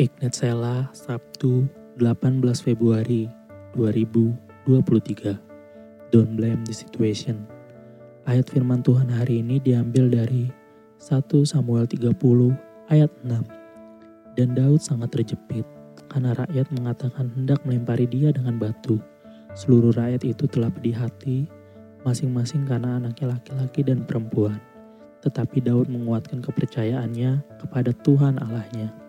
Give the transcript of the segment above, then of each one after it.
Ignat Sela, Sabtu 18 Februari 2023. Don't blame the situation. Ayat firman Tuhan hari ini diambil dari 1 Samuel 30 ayat 6. Dan Daud sangat terjepit karena rakyat mengatakan hendak melempari dia dengan batu. Seluruh rakyat itu telah pedih hati, masing-masing karena anaknya laki-laki dan perempuan. Tetapi Daud menguatkan kepercayaannya kepada Tuhan Allahnya.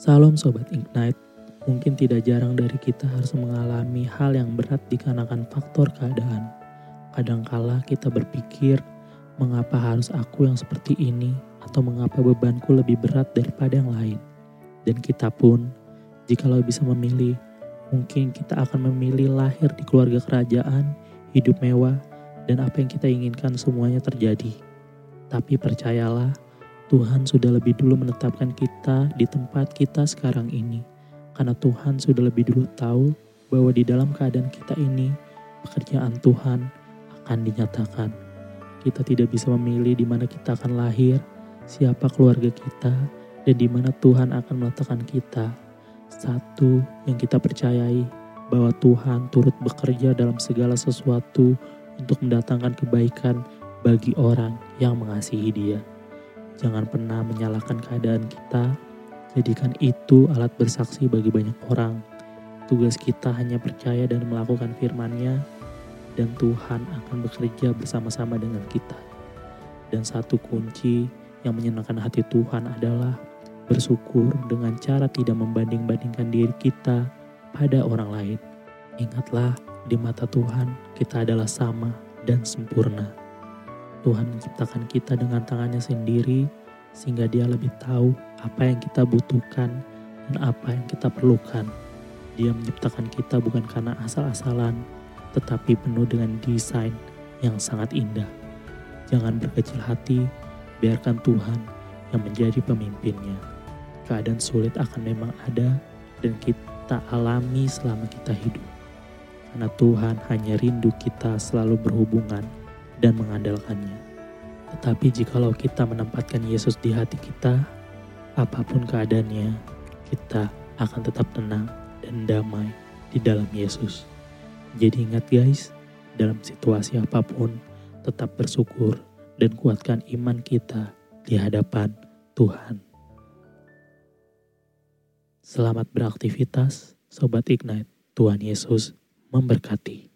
Salam Sobat Ignite, mungkin tidak jarang dari kita harus mengalami hal yang berat dikarenakan faktor keadaan. Kadangkala kita berpikir, mengapa harus aku yang seperti ini atau mengapa bebanku lebih berat daripada yang lain. Dan kita pun, jikalau bisa memilih, mungkin kita akan memilih lahir di keluarga kerajaan, hidup mewah, dan apa yang kita inginkan semuanya terjadi. Tapi percayalah, Tuhan sudah lebih dulu menetapkan kita di tempat kita sekarang ini. Karena Tuhan sudah lebih dulu tahu bahwa di dalam keadaan kita ini, pekerjaan Tuhan akan dinyatakan. Kita tidak bisa memilih di mana kita akan lahir, siapa keluarga kita, dan di mana Tuhan akan meletakkan kita. Satu yang kita percayai bahwa Tuhan turut bekerja dalam segala sesuatu untuk mendatangkan kebaikan bagi orang yang mengasihi Dia. Jangan pernah menyalahkan keadaan kita, jadikan itu alat bersaksi bagi banyak orang. Tugas kita hanya percaya dan melakukan firman-Nya, dan Tuhan akan bekerja bersama-sama dengan kita. Dan satu kunci yang menyenangkan hati Tuhan adalah bersyukur dengan cara tidak membanding-bandingkan diri kita pada orang lain. Ingatlah, di mata Tuhan kita adalah sama dan sempurna. Tuhan menciptakan kita dengan tangannya sendiri sehingga dia lebih tahu apa yang kita butuhkan dan apa yang kita perlukan. Dia menciptakan kita bukan karena asal-asalan, tetapi penuh dengan desain yang sangat indah. Jangan berkecil hati, biarkan Tuhan yang menjadi pemimpinnya. Keadaan sulit akan memang ada dan kita alami selama kita hidup. Karena Tuhan hanya rindu kita selalu berhubungan dan mengandalkannya. Tetapi jikalau kita menempatkan Yesus di hati kita, apa pun keadaannya, kita akan tetap tenang dan damai di dalam Yesus. Jadi ingat guys, dalam situasi apa pun, tetap bersyukur dan kuatkan iman kita di hadapan Tuhan. Selamat beraktivitas, Sobat Ignite. Tuhan Yesus memberkati.